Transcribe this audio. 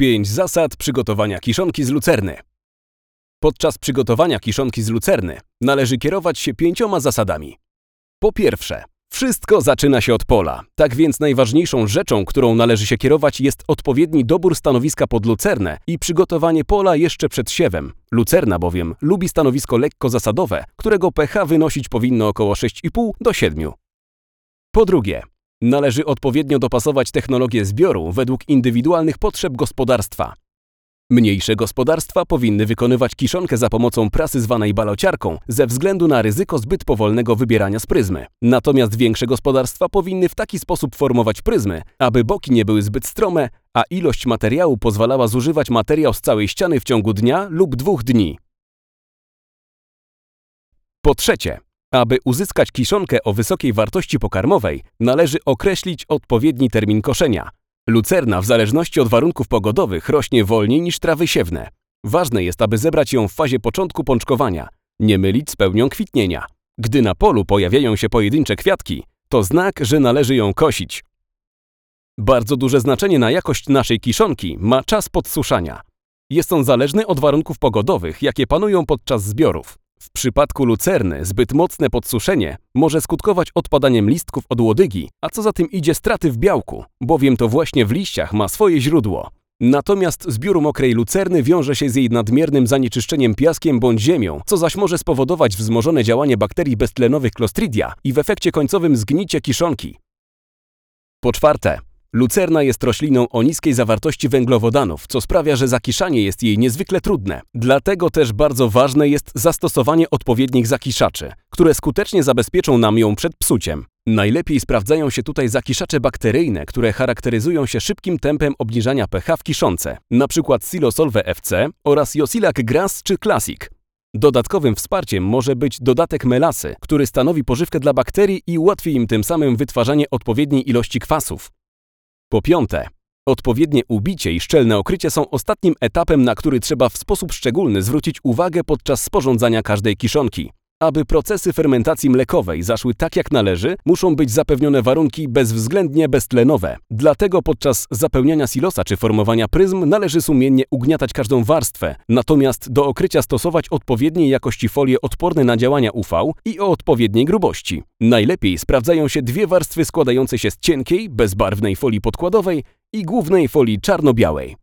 5 zasad przygotowania kiszonki z lucerny. Podczas przygotowania kiszonki z lucerny należy kierować się pięcioma zasadami. Po pierwsze, wszystko zaczyna się od pola. Tak więc najważniejszą rzeczą, którą należy się kierować jest odpowiedni dobór stanowiska pod lucernę i przygotowanie pola jeszcze przed siewem. Lucerna bowiem lubi stanowisko lekko zasadowe, którego pH wynosić powinno około 6,5 do 7. Po drugie, należy odpowiednio dopasować technologię zbioru według indywidualnych potrzeb gospodarstwa. Mniejsze gospodarstwa powinny wykonywać kiszonkę za pomocą prasy zwanej balociarką ze względu na ryzyko zbyt powolnego wybierania z pryzmy. Natomiast większe gospodarstwa powinny w taki sposób formować pryzmy, aby boki nie były zbyt strome, a ilość materiału pozwalała zużywać materiał z całej ściany w ciągu dnia lub dwóch dni. Po trzecie, aby uzyskać kiszonkę o wysokiej wartości pokarmowej, należy określić odpowiedni termin koszenia. Lucerna w zależności od warunków pogodowych rośnie wolniej niż trawy siewne. Ważne jest, aby zebrać ją w fazie początku pączkowania, nie mylić z pełnią kwitnienia. Gdy na polu pojawiają się pojedyncze kwiatki, to znak, że należy ją kosić. Bardzo duże znaczenie na jakość naszej kiszonki ma czas podsuszania. Jest on zależny od warunków pogodowych, jakie panują podczas zbiorów. W przypadku lucerny zbyt mocne podsuszenie może skutkować odpadaniem listków od łodygi, a co za tym idzie straty w białku, bowiem to właśnie w liściach ma swoje źródło. Natomiast zbiór mokrej lucerny wiąże się z jej nadmiernym zanieczyszczeniem piaskiem bądź ziemią, co zaś może spowodować wzmożone działanie bakterii beztlenowych Clostridia i w efekcie końcowym zgnicie kiszonki. Po czwarte, Lucerna jest rośliną o niskiej zawartości węglowodanów, co sprawia, że zakiszanie jest jej niezwykle trudne. Dlatego też bardzo ważne jest zastosowanie odpowiednich zakiszaczy, które skutecznie zabezpieczą nam ją przed psuciem. Najlepiej sprawdzają się tutaj zakiszacze bakteryjne, które charakteryzują się szybkim tempem obniżania pH w kiszonce, np. Silosolve FC oraz Josilac Gras czy Classic. Dodatkowym wsparciem może być dodatek melasy, który stanowi pożywkę dla bakterii i ułatwi im tym samym wytwarzanie odpowiedniej ilości kwasów. Po piąte, odpowiednie ubicie i szczelne okrycie są ostatnim etapem, na który trzeba w sposób szczególny zwrócić uwagę podczas sporządzania każdej kiszonki. Aby procesy fermentacji mlekowej zaszły tak jak należy, muszą być zapewnione warunki bezwzględnie beztlenowe. Dlatego podczas zapełniania silosa czy formowania pryzm należy sumiennie ugniatać każdą warstwę, natomiast do okrycia stosować odpowiedniej jakości folie odporne na działania UV i o odpowiedniej grubości. Najlepiej sprawdzają się dwie warstwy składające się z cienkiej, bezbarwnej folii podkładowej i głównej folii czarno-białej.